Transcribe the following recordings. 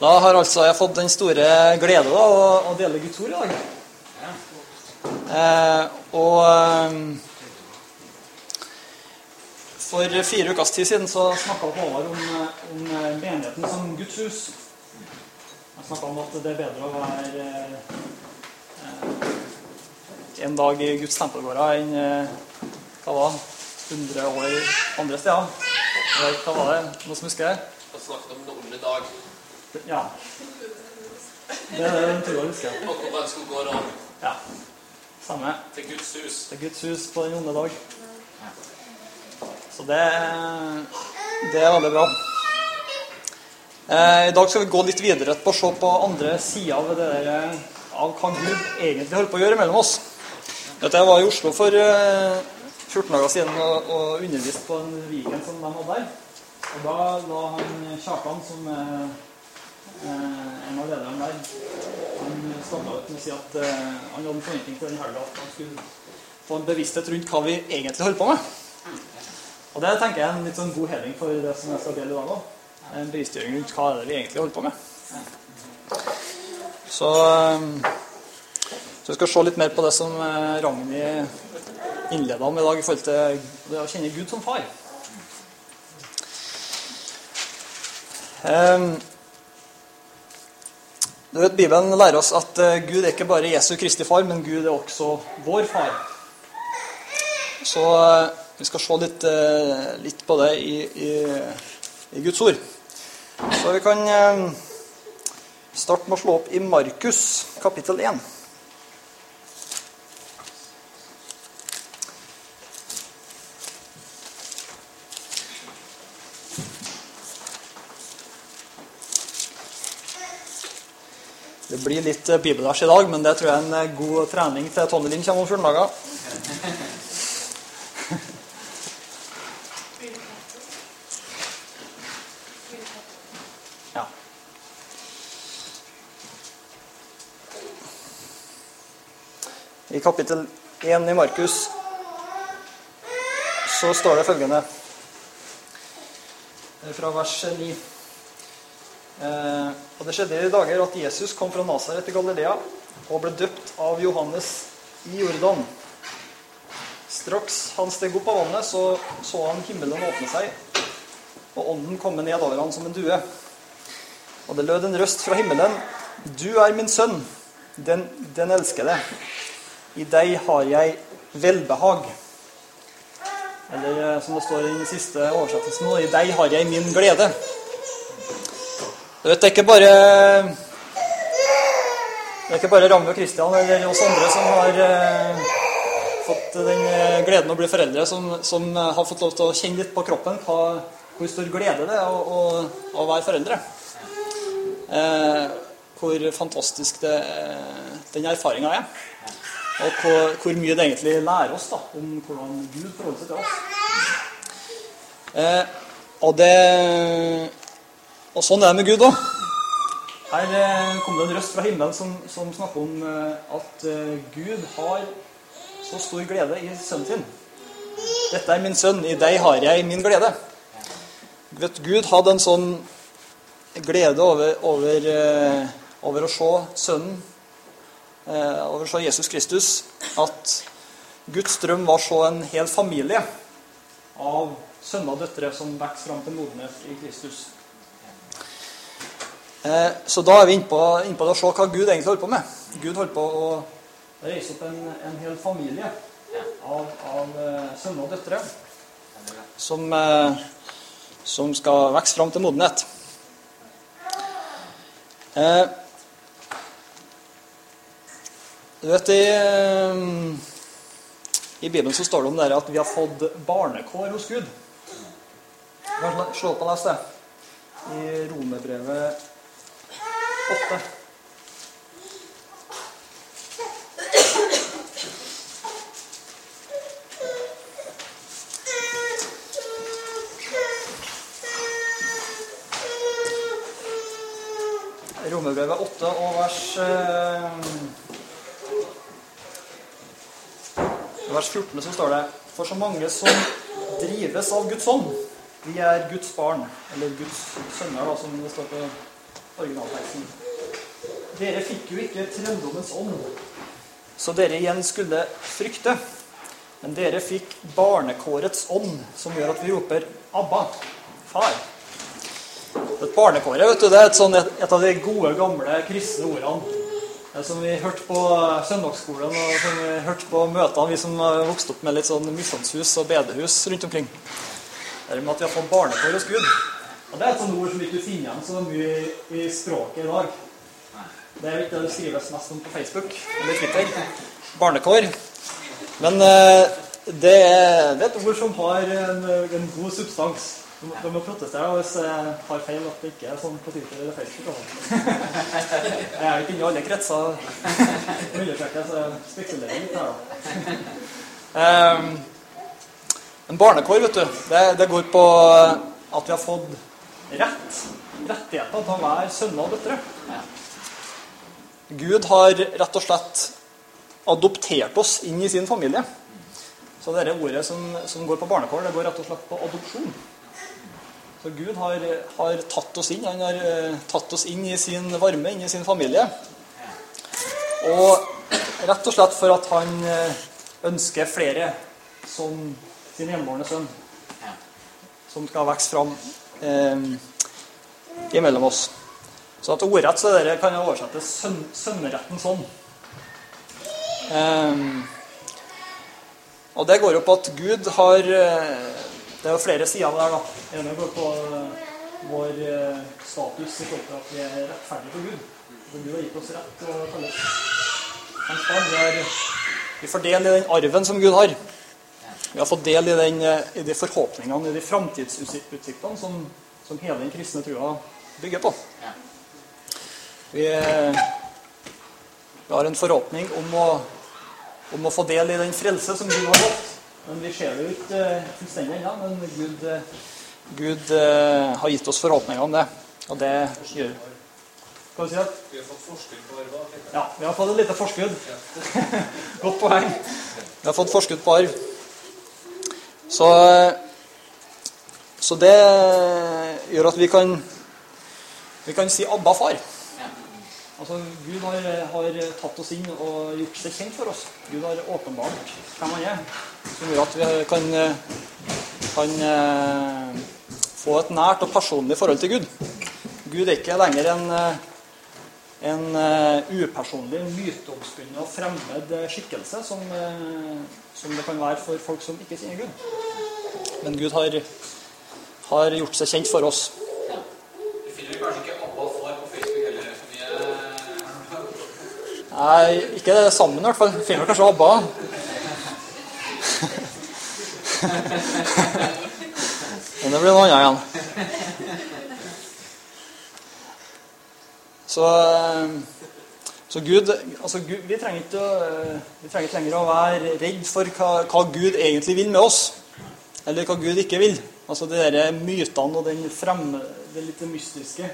Da har altså jeg fått den store glede da, å, å dele Guds ord i dag. Eh, og eh, for fire ukers tid siden så snakka Håvard om, om menigheten som Guds hus. Han snakka om at det er bedre å være eh, en dag i Guds tempelgårder enn eh, hva var det, 100 år andre steder. Hva var det? Noen som husker? Og snakket om den onde dag. Ja. Det er det jeg tror jeg husker. Og hvor man skulle gå da Ja. Samme. til Guds hus. Er Guds hus på den onde dag. Så det, det er veldig bra. Eh, I dag skal vi gå litt videre å se på andre sider av, det der, eh, av hva Gud egentlig holder på å gjøre mellom oss. Jeg var i Oslo for eh, 14 dager siden og, og underviste på en Vigen som de hadde der. Og da la han Kjartan, som eh, en av lederne der, han starta ut med å si at eh, han hadde en forventning til den helga at han skulle få en bevissthet rundt hva vi egentlig holder på med. Og det tenker jeg er en litt sånn god heving for det som jeg skal dele i dag òg. En bevisstgjøring rundt hva er det vi egentlig holder på med. Så, eh, så vi skal se litt mer på det som eh, Ragnhild innleda med i dag i forhold til det å kjenne Gud som far. Um, du vet, Bibelen lærer oss at eh, Gud er ikke bare Jesu Kristi far, men Gud er også vår far. Så eh, vi skal se litt, eh, litt på det i, i, i, Guds ord. Så vi kan starte med å slå opp i Markus kapittel 1. Det blir litt eh, bibelvers i dag, men det tror jeg er en eh, god trening til Tonje Lind kommer om 14 dager. I kapittel 1 i Markus så står det følgende fra vers 9. Eh, og Det skjedde i dager at Jesus kom fra Nasaret til Galilea og ble døpt av Johannes i Jordan. Straks han steg opp av vannet, så så han himmelen åpne seg, og ånden komme ned over ham som en due. Og det lød en røst fra himmelen. Du er min sønn, den, den elskede. I deg har jeg velbehag. Eller eh, som det står i den siste oversettelsen nå, i deg har jeg min glede. Du vet, det er ikke bare Det er ikke bare Ramme og Kristian eller oss andre som har eh, fått den eh, gleden å bli foreldre, som, som, har fått lov til å kjenne litt på kroppen hva, hvor stor glede det er å, å, å være foreldre. Eh, hvor fantastisk det, den erfaringa er. Og hvor, hvor, mye det egentlig lærer oss da, om hvordan Gud forholder seg til oss. Eh, og det og sånn er det med Gud òg. Her eh, kom det en røst fra himmelen som, som snakker om eh, at eh, Gud har så stor glede i sønnen sin. Dette er min sønn, i deg har jeg min glede. Vet, Gud hadde en sånn glede over, over, over å se sønnen, over å se Jesus Kristus, at Guds drøm var så en hel familie av sønner og døtre som vokser fram til modenhet i Kristus. Eh, så da er vi inne på, inne på å se hva Gud egentlig holder på med. Gud holder på å reise opp en, en hel familie av, av uh, sønner og døtre som, uh, som skal vokse fram til modenhet. Du vet, i, i Bibelen så står det om det at vi har fått barnekår hos Gud. Slå opp og les det. I Romerbrevet 8. Romerbrevet 8 og vers eh, vers 14 så står det For så mange som drives av Guds ånd, vi er Guds barn, eller Guds sønner, da, som det står på originalteksten. Dere fikk jo ikke trelldommens ånd, så dere igjen skulle frykte. Men dere fikk barnekårets ånd, som gjør at vi roper 'Abba, far'. Et barnekåret vet du, det er et, sånt, et, av de gode, gamle kristne ordene. Som vi hørte på søndagsskolen og som vi hørte på møtene, vi som har vokst opp med litt sånn misjonshus og bedehus rundt omkring. Det med at vi har fått barnekår hos Gud. Og Det er et sånt ord som ikke finner igjen så mye i, språket i dag. Det er ikke det det skrives mest om på Facebook eller Twitter. Barnekår. Men eh, det, er, det er et ord som har en, en god substans. Du må, du må hvis jeg har feil at det ikke er sånn på Twitter eller Facebook. Altså. Jeg er ikke inne i alle kretser. Undersøker, så jeg spekulerer litt her, da. Um, en barnekår, vet du, det, det, går på at vi har fått rett. Rettigheter til hver sønner og døtre. Gud har rett og slett adoptert oss inn i sin familie. Så dette ordet som, som går på barnekår, det går rett og slett på adopsjon. Så Gud har, har tatt oss inn. Han har uh, tatt oss inn i sin varme, inn i sin familie. Og rett og slett for at han uh, ønsker flere som sin hjemmebårne sønn. Som skal vokse fram uh, imellom oss. Så at ordrett så dere kan jeg oversette søn, sønneretten sånn. Eh, og det går jo på at Gud har eh, Det er jo flere sider der, da. Det ene går på eh, vår eh, status i forhold til at vi er rettferdige for Gud. For Gud har gitt oss rett å kalles hans barn. Vi får del i den arven som Gud har. Vi har fått del i, den, i de forhåpningene, i de framtidsutsiktene som, som hele den kristne trua bygger på. Vi, vi har en forhåpning om å, om å, få del i den frelse som Gud har fått. Men vi ser det ikke uh, fullstendig ennå. Men Gud, uh, Gud uh, har gitt oss forhåpninger om det. Og det gjør Hva sier du? Vi har fått forskudd på arv. Ja, vi har fått et lite forskudd. Godt poeng. Vi har fått forskudd på arv. Så, så det gjør at vi kan, vi kan si 'Abba, far'. Altså, Gud har, har, tatt oss inn og gjort seg kjent for oss. Gud har åpenbart hvem han er, som gjør at vi kan, kan uh, få et nært og personlig forhold til Gud. Gud er ikke lenger en, en uh, upersonlig, myteomspunnet og fremmed skikkelse, som, uh, som, det kan være for folk som ikke kjenner Gud. Men Gud har, har gjort seg kjent for oss. Du finner kanskje ikke Abba far på Facebook heller. mye... Nei, ikke sammen i hvert fall. Finner kanskje ABBA. Men det blir noe annet igjen. Så, så Gud, altså Gud vi, trenger ikke, vi trenger ikke lenger å være redd for hva, hva, Gud egentlig vil med oss. Eller hva Gud ikke vil. Altså de der mytene og den fremme, det litt mystiske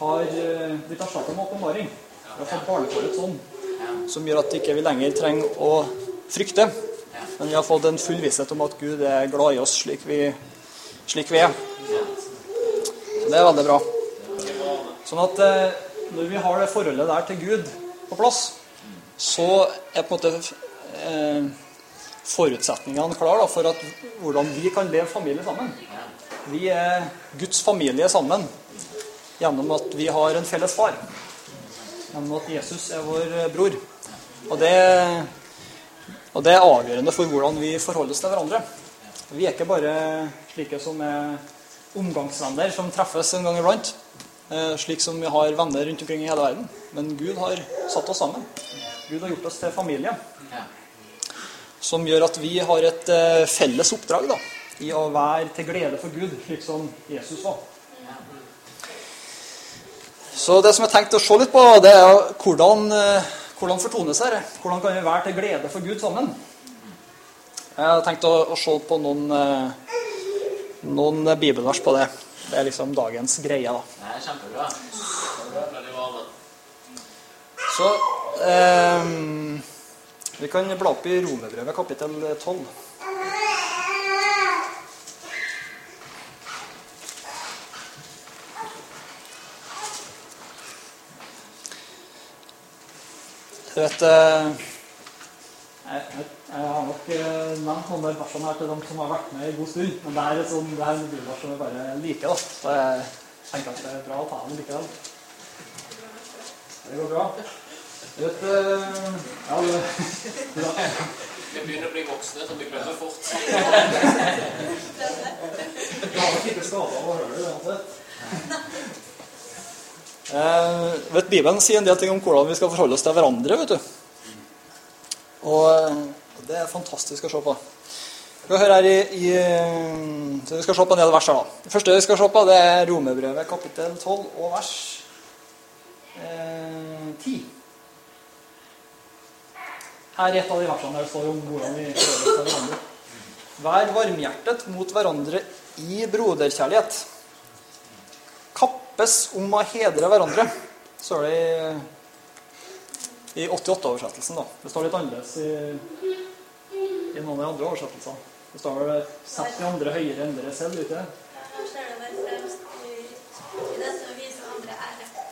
har blitt erstatta med åpenbaring. Vi har fått barnekåret sånn, som gjør at ikke vi ikke lenger trenger å frykte. Men vi har fått en full visshet om at Gud er glad i oss slik vi, slik vi er. Så det er veldig bra. Sånn at eh, når vi har det forholdet der til Gud på plass, så er på en måte eh, forutsetningene klare for at, hvordan vi kan leve familie sammen. Vi er Guds familie sammen gjennom at vi har en felles far gjennom at Jesus er vår bror. Og det, og det, er avgjørende for hvordan vi forholder oss til hverandre. Vi er ikke bare slike som er omgangsvenner som treffes en gang iblant. Slik som vi har venner rundt omkring i hele verden. Men Gud har satt oss sammen. Gud har gjort oss til familie. Som gjør at vi har et felles oppdrag da, i å være til glede for Gud, slik som Jesus var. Så det som jeg tenkte å se litt på, det er hvordan, hvordan fortones dette. Hvordan kan vi være til glede for Gud sammen? Jeg har tenkt å, å se på noen, noen bibelvers på det. Det er liksom dagens greie, da. Det er kjempebra. Så eh, Vi kan bla opp i Romebrevet kapittel 12. Du vet eh, jeg, jeg, jeg har nok eh, nevnt noen der versene her til dem som har vært med en god stund. Men det er sånn, det er en bibelvers som jeg bare liker. da. Så jeg tenker at det er bra å ta den likevel. Det går bra. Du vet eh, ja, det, ja. Vi begynner å bli voksne, så vi glemmer fort. Du har nok ikke skada av å høre det uansett. Eh, vet, Bibelen sier en del ting om hvordan vi skal forholde oss til hverandre. vet du. Og eh, det er fantastisk å se på. Vi skal høre her i, i så vi skal se på en del vers her. da. Det første vi skal se på, det er Romerbrevet kapittel 12 og vers eh, 10. Her er et av de versene der det står om hvordan vi oss til hverandre. Vær varmhjertet mot hverandre i broderkjærlighet. Kappes om å hedre hverandre, står det i, i 88-oversettelsen. da. Det står litt annerledes i, i noen av de andre oversettelsene. Det står vel 'sett de andre høyere enn dere selv'. ikke det?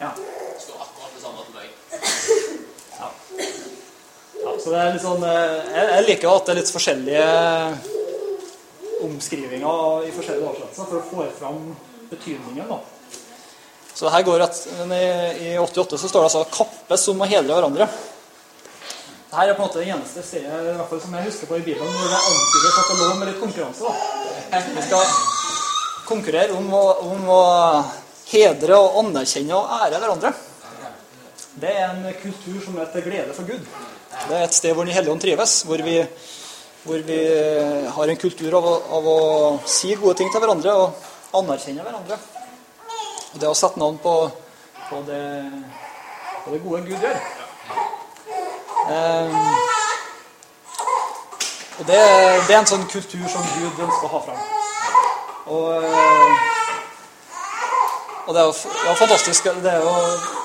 Ja. Står akkurat det samme til meg. ja. Så det er litt sånn eh, Jeg, jeg liker jo at det er litt forskjellige omskrivinger i forskjellige oversettelser for å få fram betydningen. da. Så her går at, i, I 88 så står det altså 'kappes om å hedre hverandre'. Dette er på en måte det eneste stedet i hvert fall som jeg husker på i Bibelen hvor det antydes at det lå med litt konkurranse. da. Vi skal konkurrere om å, om å hedre og anerkjenne og ære hverandre. Det er en kultur som er til glede for Gud. Det er et sted hvor Den hellige ånd trives, hvor vi, hvor vi har en kultur av å, av å si gode ting til hverandre og anerkjenne hverandre. Og det å sette navn på, på, det, på det gode Gud gjør. Um, og det, det er en sånn kultur som Gud ønsker å ha fram. Og, eh, og det er jo ja, fantastisk. Det er jo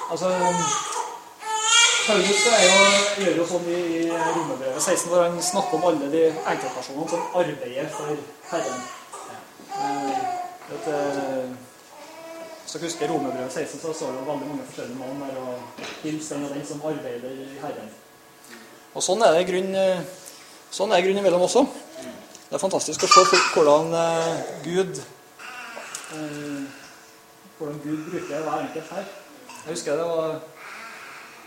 Altså Paulus er jo, gjør jo sånn i, i Romerbrevet 16, hvor han snakker om alle de enkeltpersonene som arbeider for Herren. Eh, vet, eh, jeg husker Romerbrevet 16, så så jo veldig mange forskjellige navn der. og Hils den og den som arbeider i Herren. Og sånn er det i grunn, eh, sånn er grunn imellom også. Det er fantastisk å se hvordan eh, Gud eh, hvordan Gud bruker hver enkelt her. Jeg husker det var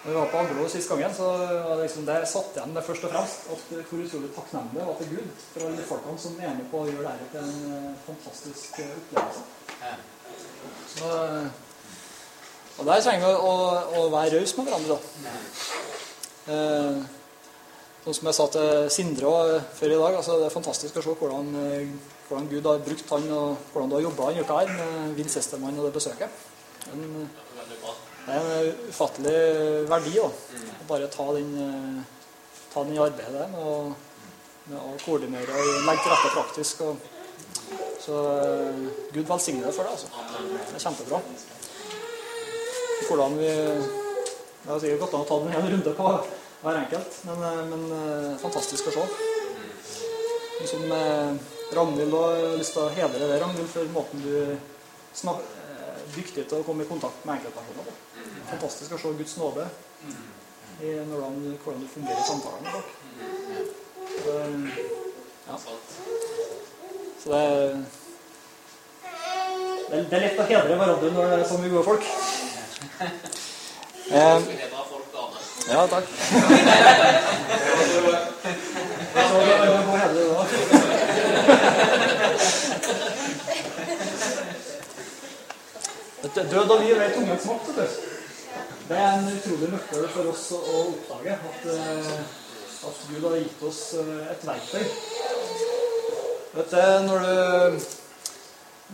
når vi var på Anglo sist gangen, så var det liksom det jeg satt igjen det først og fremst. At hvor utrolig takknemlig jeg var til Gud for alle de folkene som er med på å gjøre dette til en fantastisk opplevelse. Så, og der trenger vi å, å være rause med hverandre, da. Eh, Sånn som jeg sa til Sindre også, før i dag, altså det er fantastisk å se hvordan, eh, hvordan Gud har brukt han, og hvordan du har jobba denne uka her med Vin Sestermann og det besøket. En, det er en ufattelig verdi da. å bare ta den, eh, ta den i arbeidet med å, med å koordinere og legge til rette praktisk. Og, så eh, Gud velsigne deg for det. altså. Det er kjempebra. Hvordan vi Det har sikkert gått an å ta den en runde på hver enkelt, men, eh, men eh, fantastisk å se. Som Ragnhild har lyst til å hedre det, Ragnhild, for måten du snak, eh, dyktig til å komme i kontakt med enkeltpersoner på. Fantastisk å se Guds nåde i hvordan du fungerer i samtalen med folk. Ja. Så det, er- det er lett å hedre hverandre når det er så mye gode folk. Eh, ja, takk. Så det er god hedre da. Død og liv er tungens makt. vet du. Det er en utrolig nøkkel for oss å å oppdage at, eh, at Gud har gitt oss eh, et verktøy. Vet du, når du,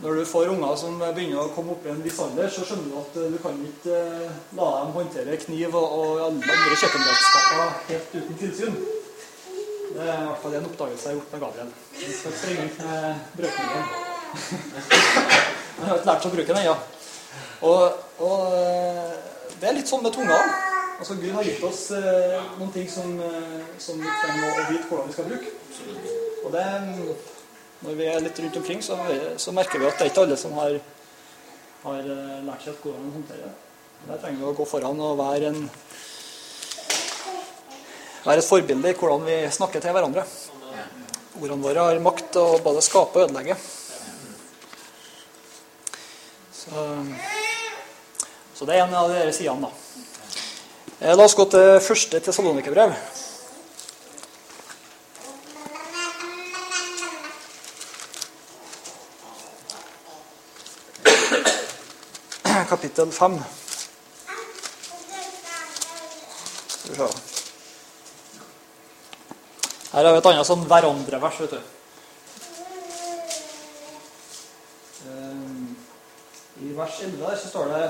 når du får unger som begynner å komme opp i en viss alder, så skjønner du at eh, du kan ikke eh, la dem håndtere kniv og, og alle andre kjøkkenredskaper helt uten tilsyn. Det er i hvert fall en oppdagelse jeg har gjort med Gabriel. Vi skal sprenge ut med brødkniven. Han har ikke lært seg å bruke den ennå. Og, og eh, det er litt sånn med tunga. Altså, Gud har gitt oss eh, noen ting som, som vi trenger å vite hvordan vi skal bruke. Og det, når vi er litt rundt omkring, så, så merker vi at det er ikke alle som har, har eh, lært seg hvordan man håndterer det. Der trenger vi å gå foran og være en være et forbilde i hvordan vi snakker til hverandre. Ordene våre har makt til å både skape og ødelegge. Så, så det er en av her sidene, da. Eh, La oss gå til første Tessalonikerbrev. Kapittel 5. Skal. Her har vi et annet sånn hverandre-vers, vet du. Eh, I vers 11 der så står det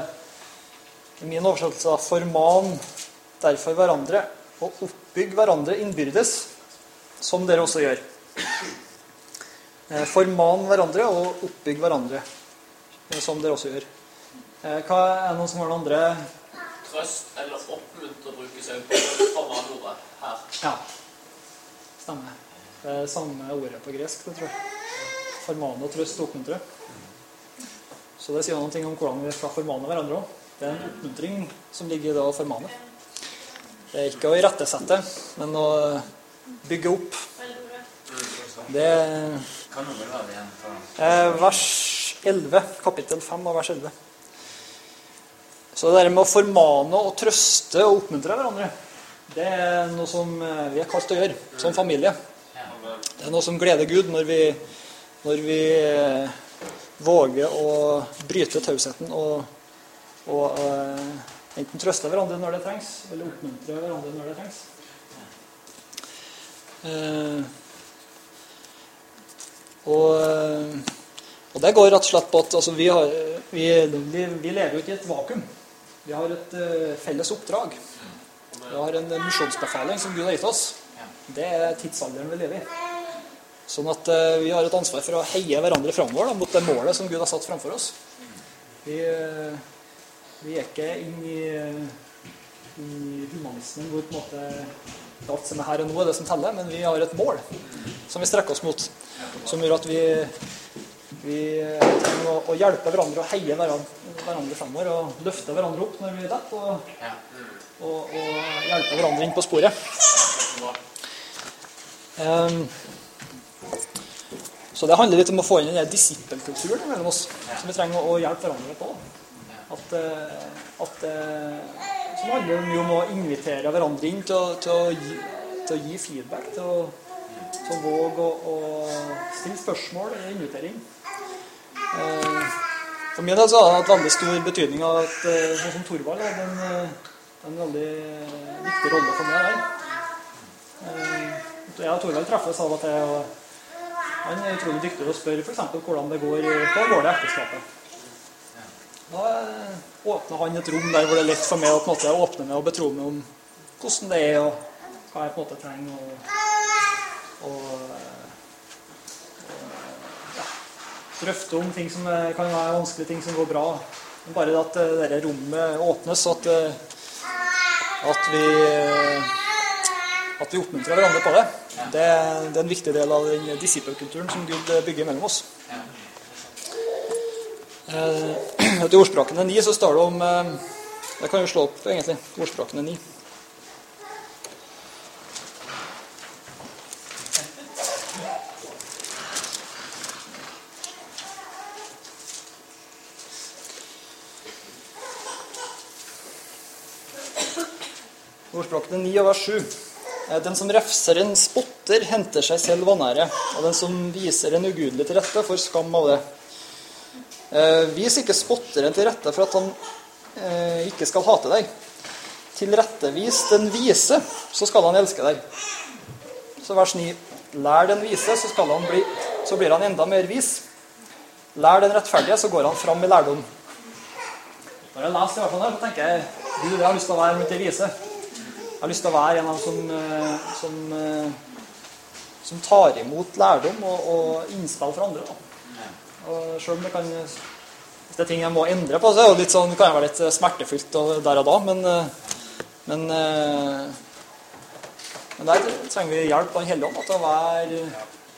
i min oversettelse 'forman derfor hverandre og oppbygg hverandre innbyrdes, som dere også gjør'. Eh, Forman hverandre og oppbygg hverandre, eh, som dere også gjør. Eh, Hva Er noen som har noen andre Trøst eller oppmuntre brukes òg på samme ordet her. Ja. Stemmer. Det er samme ordet på gresk, det tror jeg. Formane og trøst oppmuntre. Så det sier noe om hvordan vi skal formane hverandre òg. Det er en oppmuntring som ligger i det å formane. Det er ikke å irettesette, men å bygge opp. Det Kan nummer det igjen er vers 11, kapittel 5 av vers 11. Så det der med å formane og trøste og oppmuntre hverandre, det er noe som eh, vi er kalt å gjøre som familie. Det er noe som gleder Gud når vi, når vi eh, våger å bryte tausheten og, og eh, enten trøste hverandre når det trengs, eller oppmuntre hverandre når det trengs. Og, og det går rett og slett på at altså, vi, har, vi, vi lever jo ikke i et vakuum. Vi har et eh, felles oppdrag. Vi har en misjonsbefaling som Gud har gitt oss. Det er tidsalderen vi lever i. Sånn at eh, vi har et ansvar for å heie hverandre framover mot det målet som Gud har satt framfor oss. Vi, eh, vi er ikke inn i, i humanismen hvor på en måte alt som er her og nå, er det som teller, men vi har et mål som vi strekker oss mot. Som gjør at vi, vi trenger å, å hjelpe hverandre og heie hverandre, hverandre framover. Og løfte hverandre opp når vi detter, og, og, og hjelpe hverandre inn på sporet. Um, så det handler litt om å få inn den disippelkulturen mellom oss, som vi trenger å hjelpe hverandre på. At, eh, at eh, Som handler mye om å invitere hverandre inn til å, til å, gi, til å gi feedback. Til å, til å våge å, å stille spørsmål eller invitering. Eh, For min del så har det hatt veldig stor betydning at eh, sånn som Thorvald hadde en, eh, en veldig viktig rolle for meg der. Eh, Jeg og Thorvald treffes av til. og Han er utrolig dyktig til å spørre f.eks. hvordan det går på går det ekteskapet. Da eh, åpner han et rom der hvor det er lett for meg å på en måte åpne meg og betro meg om hvordan det er, og hva jeg på en måte trenger. Og, og, eh, ja, drøfte om ting som eh, kan være vanskelige, ting som går bra. Men bare at eh, dette rommet åpnes, at, eh, at vi at vi oppmuntrer hverandre på det. Det, det er en viktig del av den disippelkulturen som Gud bygger mellom oss. Eh, Til ordspråkene 9 så står det om eh, Det kan jo slå opp, egentlig. Ordspråkene 9. Ordspråkene 9 og vers 7. Eh, Den som refser en spotter, henter seg selv vanære. Og den som viser en ugudelig til rette, får skam av det. Eh, vis ikke spotteren til rette for at han eh, ikke skal hate deg. Tilrettevis den vise, så skal han elske deg. Så vers 9. Lær den vise, så, bli, så blir han enda mer vis. Lær den rettferdige, så går han fram i lærdom. Når jeg leser i hvert fall her, så tenker jeg Gud, jeg har lyst til å være blant vise. Jeg har lyst til å være en av dem som, eh, som, eh, som tar imot lærdom og, og innspill fra andre. Da. Og selv om det kan Hvis det er ting jeg må endre på, så er det sånn, kan det være litt smertefullt og der og da, men, eh, men, eh, men der trenger vi hjelp av Den hellige ånd til å være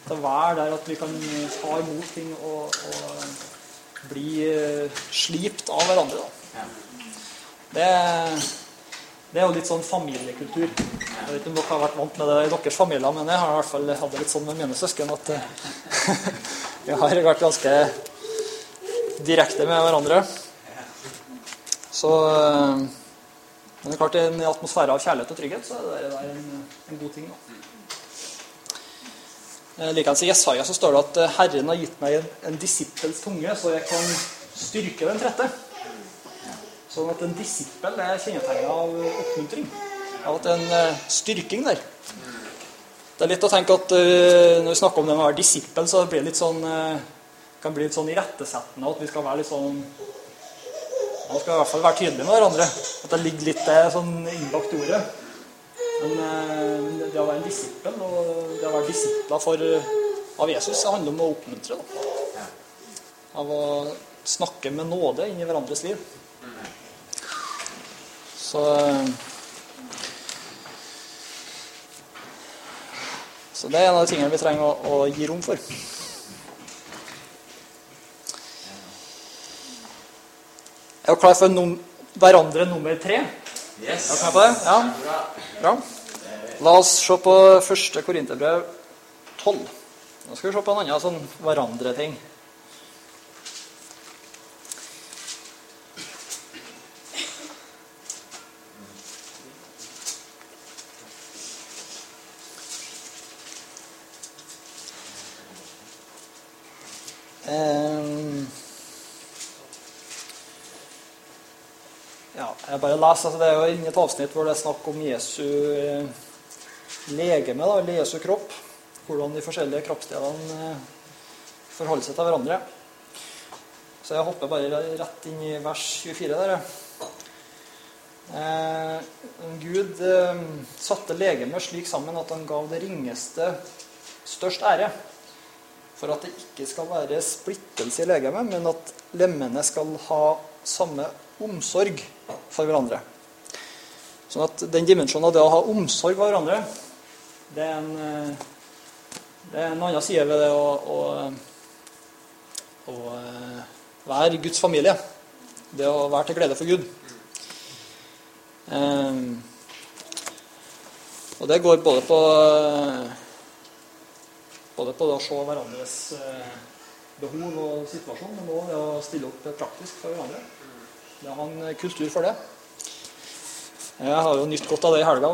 til å være der at vi kan ta imot ting og, og bli eh, slipt av hverandre. Da. Det, Det er jo litt sånn familiekultur. Jeg vet ikke om dere har vært vant med det i deres familier, men jeg har i hvert fall hatt det litt sånn med mine søsken at eh, vi har vært ganske direkte med hverandre. Så eh, Men det er klart, i en atmosfære av kjærlighet og trygghet, så er det der en, en god ting. da. Eh, Likeens i Jesaja så står det at Herren har gitt meg en, en disippels tunge, så jeg kan styrke den trette. Sånn at en disippel er kjennetegnet av oppmuntring. Av at det er en eh, styrking der. Det er litt å tenke at eh, når vi snakker om det med å være disippel, så blir det litt sånn eh, kan bli litt sånn irettesettende at vi skal være litt sånn Man skal i hvert fall være tydelige med hverandre. At det ligger litt det sånn innbakt i ordet. Men det å være en disippel og det å være disipla for, av Jesus, det handler om å oppmuntre. Da. Av å snakke med nåde inn i hverandres liv. Så eh, Så det er en av de tingene vi trenger å, å gi rom for. Er dere klar for num hverandre nummer tre? Yes. Er dere med på det? Ja? Bra. La oss se på første Korinterbrev 12. Nå skal vi se på en annen sånn hverandre-ting. Ja, jeg bare leser, altså Det er jo inne et avsnitt hvor det er snakk om Jesu eh, legeme, da, eller Jesu kropp. Hvordan de forskjellige kroppsdelene eh, forholder seg til hverandre. Så jeg hopper bare rett inn i vers 24 der. Eh, Gud eh, satte legemet slik sammen at han gav det ringeste størst ære. For at det ikke skal være splittelse i legemet, men at lemmene skal ha samme omsorg for hverandre. Sånn at den dimensjonen av det å ha omsorg for hverandre, det er en, eh, det er en annen side ved det å, å, å eh, være Guds familie. Det å være til glede for Gud. Um, og det går både på både på det å se hverandres eh, behov og situasjon, men òg det å stille opp praktisk for hverandre. Det har ha en kultur for det. Jeg har jo nytt godt av det i helga.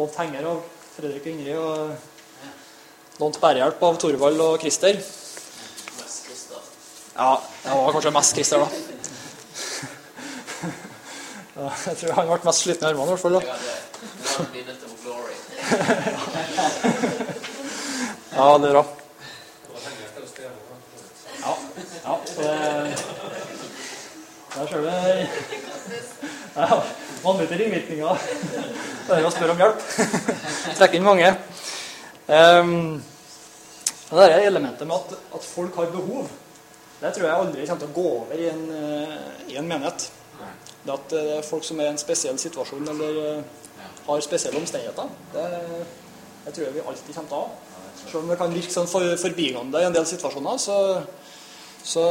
Lånt henger av Fredrik og Ingrid. Og lånt bærehjelp av Torvald og Christer. Mest Christer. Ja, det var kanskje mest Christer, da. Jeg tror han ble mest sliten i armene, i hvert fall. da. Jeg hadde one minute of glory. Ja, det er bra. Ja, ja så det Der ser du ja, Vanvittige ringvirkninger. Det er å spørre om hjelp. Trekke inn mange. Um, det der elementet med at, at folk har behov, det tror jeg aldri kommer til å gå over i en, eh, i en menighet. Det at det er folk som er i en spesiell situasjon eller eh, har spesielle omstendigheter, det, det tror jeg vi alltid kommer til å ha. Selv om det kan virke sånn for, forbigående i en del situasjoner, så, så,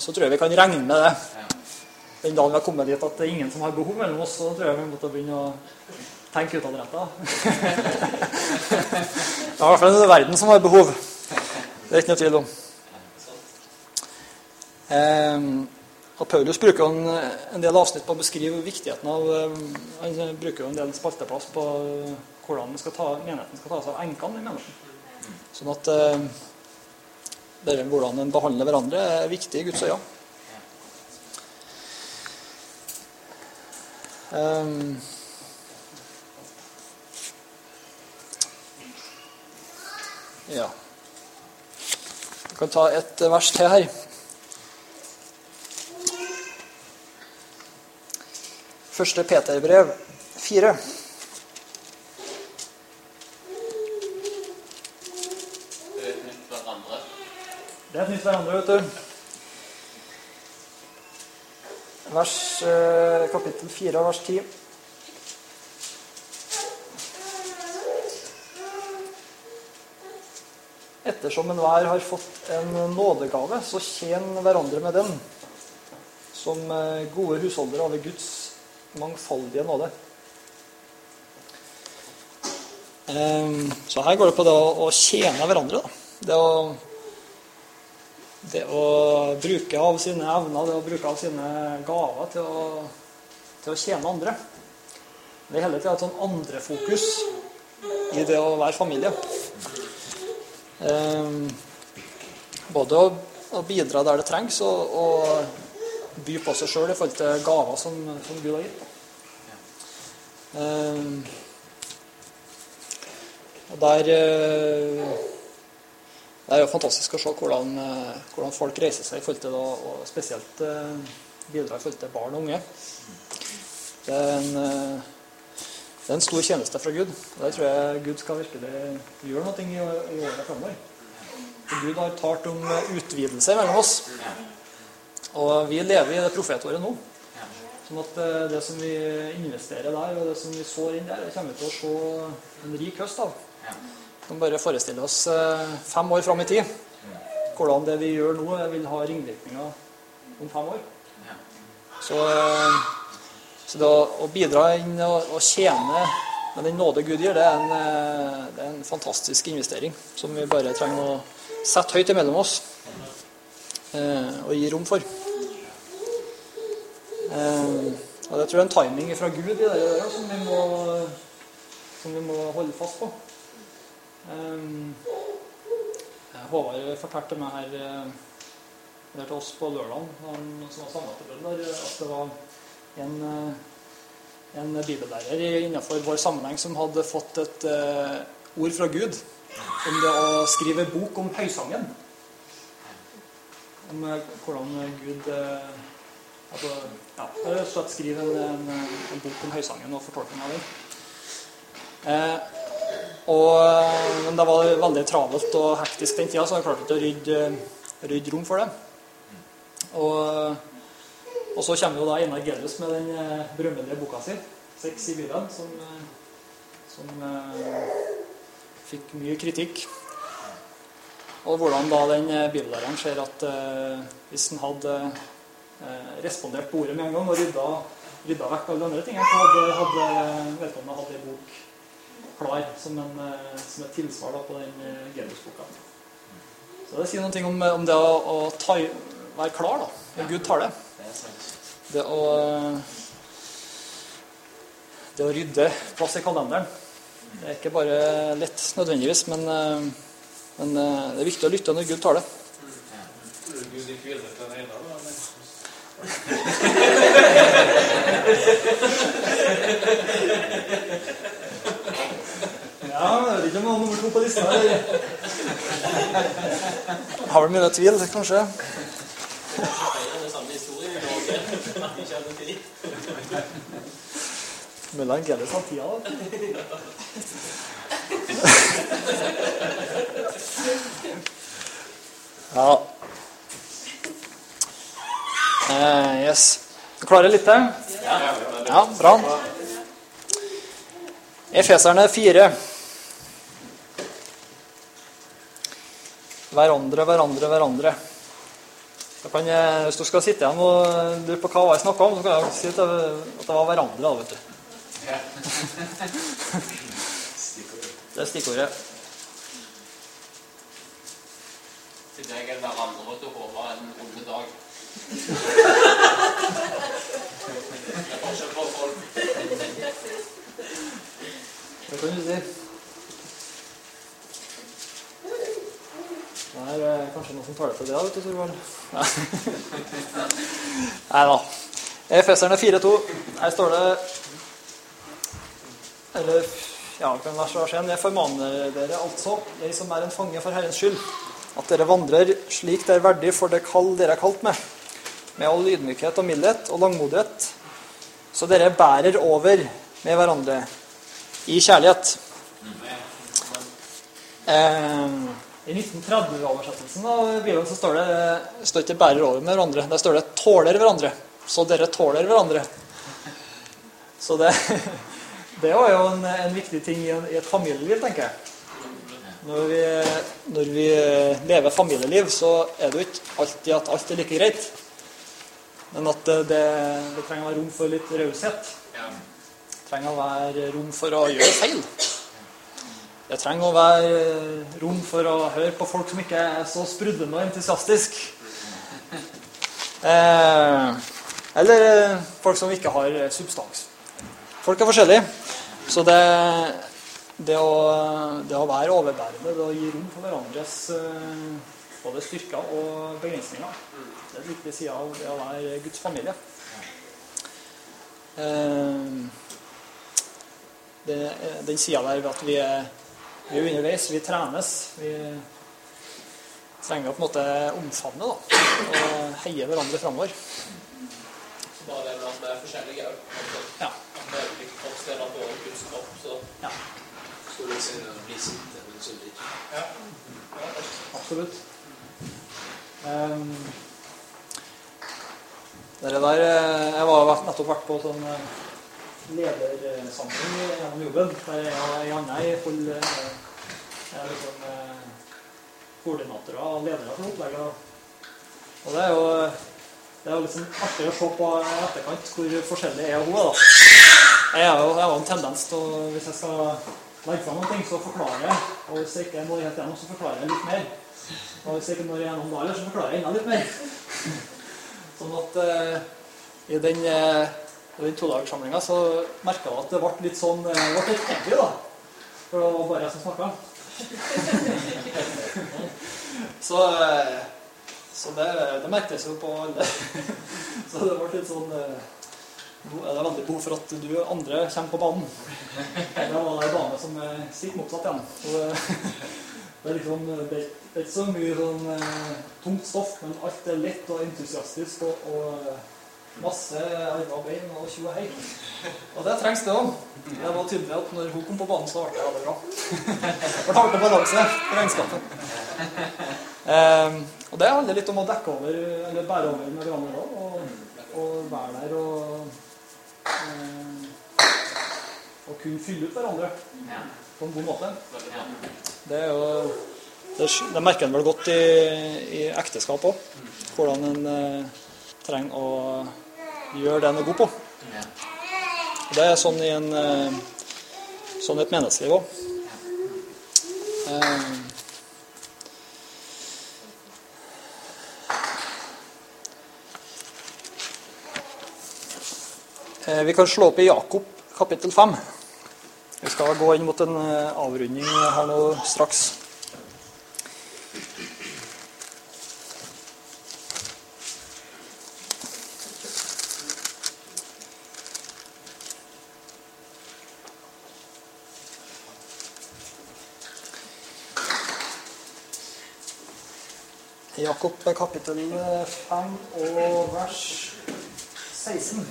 så tror jeg vi kan regne med det. Den dagen vi har kommet dit at det er ingen som har behov mellom oss, så tror jeg vi måtte begynne å tenke utadretta. det er i hvert fall en verden som har behov. Det er ikke noe tvil om. Eh, og Paulus bruker en, en del avsnitt på å beskrive viktigheten av eh, Han bruker jo en del spalteplass på eh, hvordan skal ta, menigheten skal ta seg av enkene i menigheten. Sånn at eh, det med hvordan en behandler hverandre, er viktig i Guds øyne. Um, ja. Vi kan ta et vers til her. Første Peterbrev 4. Det er et nytt hverandre. Er vet du. Vers, eh, kapittel 4, vers 10. Ettersom enhver har fått en nådegave, så tjen hverandre med den, som eh, gode husholdere over Guds mangfoldige nåde. Ehm, så her går det på det å tjene hverandre. Da. Det å det å bruke av sine evner, det å bruke av sine gaver til å, til å tjene andre. Det er hele tida et sånn andrefokus i det å være familie. Ehm, både å, å, bidra der det trengs, og, og by på seg sjøl i forhold til gaver som, som Gud har gitt. Um, og der uh, Det er jo fantastisk å se hvordan, eh, hvordan folk reiser seg i forhold til da, og spesielt uh, bidra i forhold til barn og unge. Det er en, uh, det er en stor tjeneste fra Gud. og Der tror jeg Gud skal virkelig gjøre noe i, i året framover. Gud har talt om utvidelse mellom oss. Og vi lever i det profetåret nå. Sånn at eh, det som vi investerer der, og det som vi sår inn der, det kommer vi til å se en rik høst av. Vi kan bare forestille oss eh, fem år fram i tid. Hvordan det vi gjør nå, vil ha ringvirkninger om fem år. Så, eh, så det å, bidra inn og, tjene med den nåde Gud gir, det er, en, eh, det er en fantastisk investering som vi bare trenger å sette høyt imellom oss eh, og gi rom for. Eh, og det tror jeg er en timing fra Gud i det der som vi må, som vi må holde fast på. Eh, Håvard fortalte meg her eh, til oss på lørdag, som var samla til bønn der, at det var en, en bibellærer innenfor vår sammenheng som hadde fått et ord fra Gud om det å skrive bok om høysangen. Om eh, hvordan Gud eh, altså, ja, rett og slett en, en, en bok om høysangen og fortolkning av den. Eh, og, men det var veldig travelt og hektisk den tida, så jeg klarte ikke å rydde, rydde rom for det. Og, og så kommer jo da Einar Gelius med den eh, berømmelige boka si, 'Sex i Bibelen', som, eh, som eh, fikk mye kritikk. Og hvordan da den billæreren bibellæreren ser at eh, hvis han hadde eh, respondert på ordet med en gang og rydda, rydda vekk alle de andre tingene, så hadde, hadde vedkommende hatt ei bok klar som, en, eh, som et tilsvar da, på den genusboka. Så det sier noe om, om det å, å ta, være klar da, når Gud tar det. Det å, det å rydde plass i kalenderen. Det er ikke bare lett nødvendigvis, men, eh, men eh, det er viktig å lytte når Gud tar det. Tror Gud ikke vil det til Einar, da? Ja, jeg vet ikke om han er nummer to på lista. her. Har vel mine tvil, kanskje. Det er den samme historien i Norge. Man ikke hadde tid. Mulig han Gelius har tida, da. Ja. Uh, yes. Du klarer litt til? Ja, bra. Efeserne 4. Hverandre, hverandre, hverandre. Kan hvis du skal sitte igjen og lure på hva jeg snakka om, så kan jeg si at det, var hverandre. vet du. Det er stikkordet. Til deg eller andre til Håvard en onde dag. Det er forskjell på folk. Det kan du si. Det er eh, kanskje noen som tar det til det, vet du, Torvald. Nei da. Efeserne 4.2. Her står det Eller ja, kan vers vers 1. Jeg formaner dere altså, jeg som er en fange for Herrens skyld, at dere vandrer slik det er verdig for det kall dere er kalt med, med all ydmykhet og mildhet og langmodighet, så dere bærer over med hverandre i kjærlighet. Eh, I 1930-oversettelsen av Bibelen så står det står ikke 'bærer over med hverandre'. Der står det 'tåler hverandre'. Så dere tåler hverandre. Så det, det er jo en, en viktig ting i, i et familieliv, tenker jeg. Når vi, når vi lever familieliv, så er det jo ikke alltid at alt er like greit. Men at det, det, trenger å være rom for litt raushet. Det trenger å være rom for å gjøre feil. det trenger å være rom for å høre på folk som ikke er så sprudlende og entusiastisk. Eh, eller eh, folk som ikke har substans. Folk er forskjellige. Så det, det, å, det å være overbærende, det å gi rom for hverandres eh, både styrker og begrensninger, det er en viktig side av det å være Guds familie. Eh, det, den sida der ved at vi er, vi er underveis, vi trenes. Vi trenger å på en måte omfavne da, og heie hverandre framover. Så bare det med at vi er forskjellige òg. Ja. At vi er ulike kroppsdeler på Guds kropp. Så ja, Skulle jeg si noe bli sinte, men så litt. ja. ja. Absolutt. Um, dere der, eh, jeg var nettopp vært på sånn eh, ledersamling gjennom jobben. Der jeg og Janne i full jeg er liksom, eh, koordinatorer og ledere for opplegget. Og det er jo det er jo liksom artig å se på etterkant hvor forskjellig jeg og hun er. da. Jeg har jo en tendens til å Hvis jeg skal legge fram noen ting, så forklarer jeg. Og hvis jeg ikke når helt gjennom, så forklarer jeg litt mer. Og hvis jeg ikke når gjennom da, så forklarer jeg enda litt mer. Sånn at eh, i den, eh, den todagerssamlinga så merka jeg at det ble litt sånn eh, det ble litt heavy, da. For det var bare jeg som snakka. så eh, så det, det merkes jo på alle. så det ble litt sånn eh, nå er det veldig behov for at du og andre kommer på banen. Det var ei dame som stikk motsatt igjen. Så det, det, er liksom, det, er- ikke så mye sånn eh, tungt stoff, men alt er lett og entusiastisk og, og eh, masse armer bein og tjo og hei. Og det trengs det òg. Det var tydelig at når hun kom på banen, så ble det bra. Det ble balanse i regnskapet. Um, og det handler litt om å dekke over, eller bære over med hverandre òg, og, og være der og um, og kunne fylle ut hverandre Ja. På en god måte. Det er jo det, det merker en vel godt i, i ekteskap òg. Hvordan en eh, trenger å gjøre det en er god på. Det er sånn i en eh, sånn et menneskeliv òg. Eh, eh, vi kan slå opp i Jakob kapittel 5. Vi skal gå inn mot en eh, avrunding her nå straks. Jakob kapittel 5 og vers 16.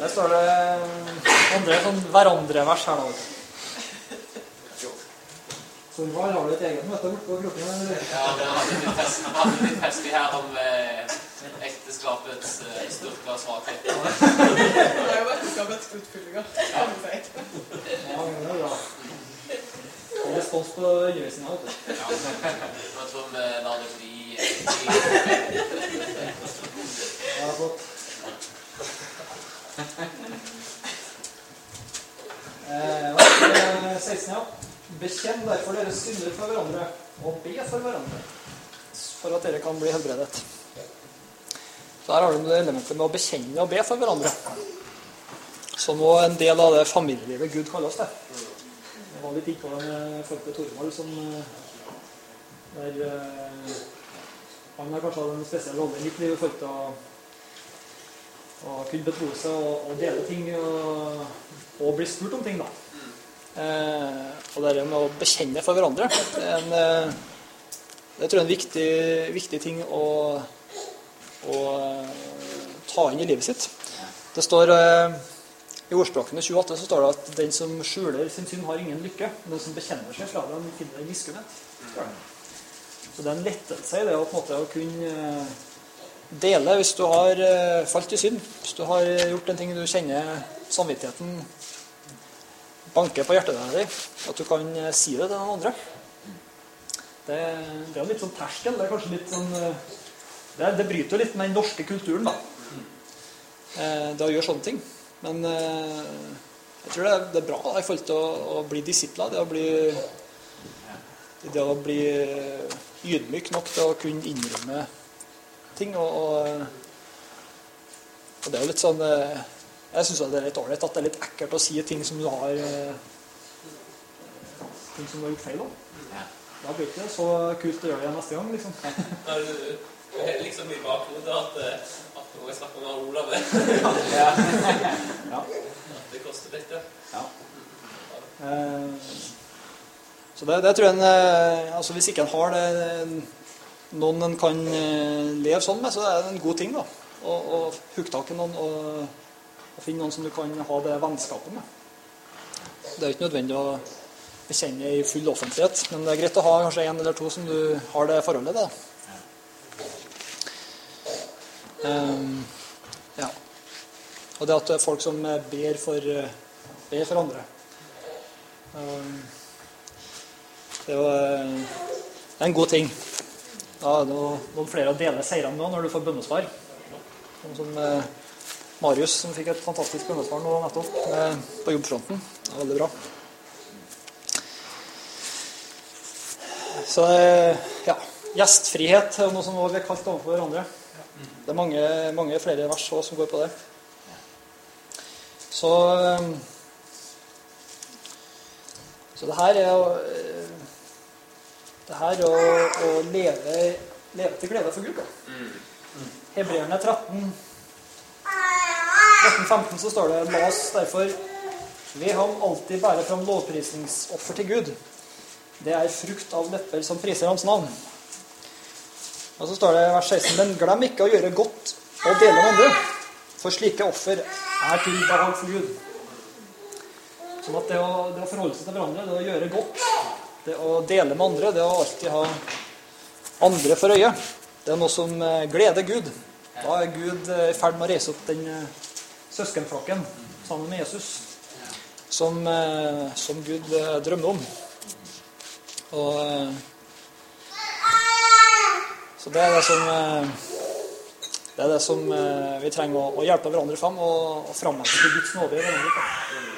Der står det andre sånn hverandre-vers her nå. du. Så hva har du et eget møte borte på kroppen? eller? Ja, det hadde litt fest- det var litt her om eh, ekteskapets eh, og svakhet. Det er jo ekteskapets utfyllinger, Ja. Ja, men det er bra. Respons på undervisninga, vet du. Ja. Jeg tror vi lar det bli- Ja, flott. Eh, ja, 16, ja. Bekjenn derfor deres synder for hverandre, og be for hverandre, for at dere kan bli helbredet. Så her har du det elementet med å bekjenne og be for hverandre. Som òg en del av det familielivet Gud kaller oss det. Jeg var litt innpå det med folk ved Torvald som eh, der eh, Han har kanskje hatt en spesiell rolle i mitt liv i forhold til å og kunne betro seg og, og dele ting og, og bli spurt om ting, da. Eh, og det er med å bekjenne for hverandre det er en, eh, det tror jeg er en viktig, viktig ting å, å eh, ta inn i livet sitt. Det står eh, I ordspråkene 28 så står det at den som skjuler sin synd, har ingen lykke. Men den som bekjenner seg slår det, han finner miskunnhet. det. Så det er en lettelse i det å på en måte å kunne eh, dele hvis du har eh, falt i synd. Hvis du har gjort en ting du kjenner samvittigheten banker på hjertet ditt, at du kan eh, si det til noen andre. Det, det er litt sånn terskel. Det er kanskje litt sånn eh, Det, det bryter jo litt med den norske kulturen, da. Eh, Det å gjøre sånne ting. Men Jeg tror det er, det er bra da, i forhold til å, å bli disipla. Det å bli, det å bli ydmyk nok til å kunne innrømme ting. Og, og, og det er jo litt sånn eh, Jeg syns det er litt ålreit at det er litt ekkelt å si ting som du har eh, Ting som du har gjort feil om. Da blir det ikke så kult å gjøre det neste gang, liksom. Du liksom i bakhodet at, eh, at nå jeg snakker med Olav Ja. Det koster litt, Eh, Så det, det tror jeg en, altså Hvis ikke en har det, noen en kan leve sånn med, så er det en god ting. da, å hooke tak i noen og, og finne noen som du kan ha det vennskapet med. Det er ikke nødvendig å bekjenne i full offentlighet, men det er greit å ha kanskje en eller to som du har det forholdet til. Um, ja. Og det at det er folk som ber for, ber for andre. Um, det er jo eh, en god ting. Da er det noen flere å dele seirene med når du får bønnesvar. Noen som eh, Marius, som fikk et fantastisk bønnesvar nå nettopp eh, på jobbfronten. Det er veldig bra. Så eh, ja, gjestfrihet er noe som vi har kalt overfor hverandre. Det er mange, mange flere vers også som går på det. Så eh, Så det her er eh, Det her er å, å leve, leve til glede for Gud. Da. Hebreerne 13 13-15 så står det La oss derfor ved ham alltid bære fram lovprisningsoffer til Gud. Det er frukt av lepper som priser hans navn. Og så står det i vers 16.: Men glem ikke å gjøre godt og dele med andre, for slike offer er til behag for Gud. Sånn at det å, det å forholde seg til hverandre, det å gjøre godt, det å dele med andre, det å alltid ha andre for øye, det er noe som eh, gleder Gud. Da er Gud eh, i ferd med å reise opp den eh, søskenflokken sammen med Jesus, som, eh, som Gud drømte drømmer om. Og eh, Så det er det som eh, det er det som eh, vi trenger å, å hjelpe hverandre fram og, og til Guds nåde i hverandre.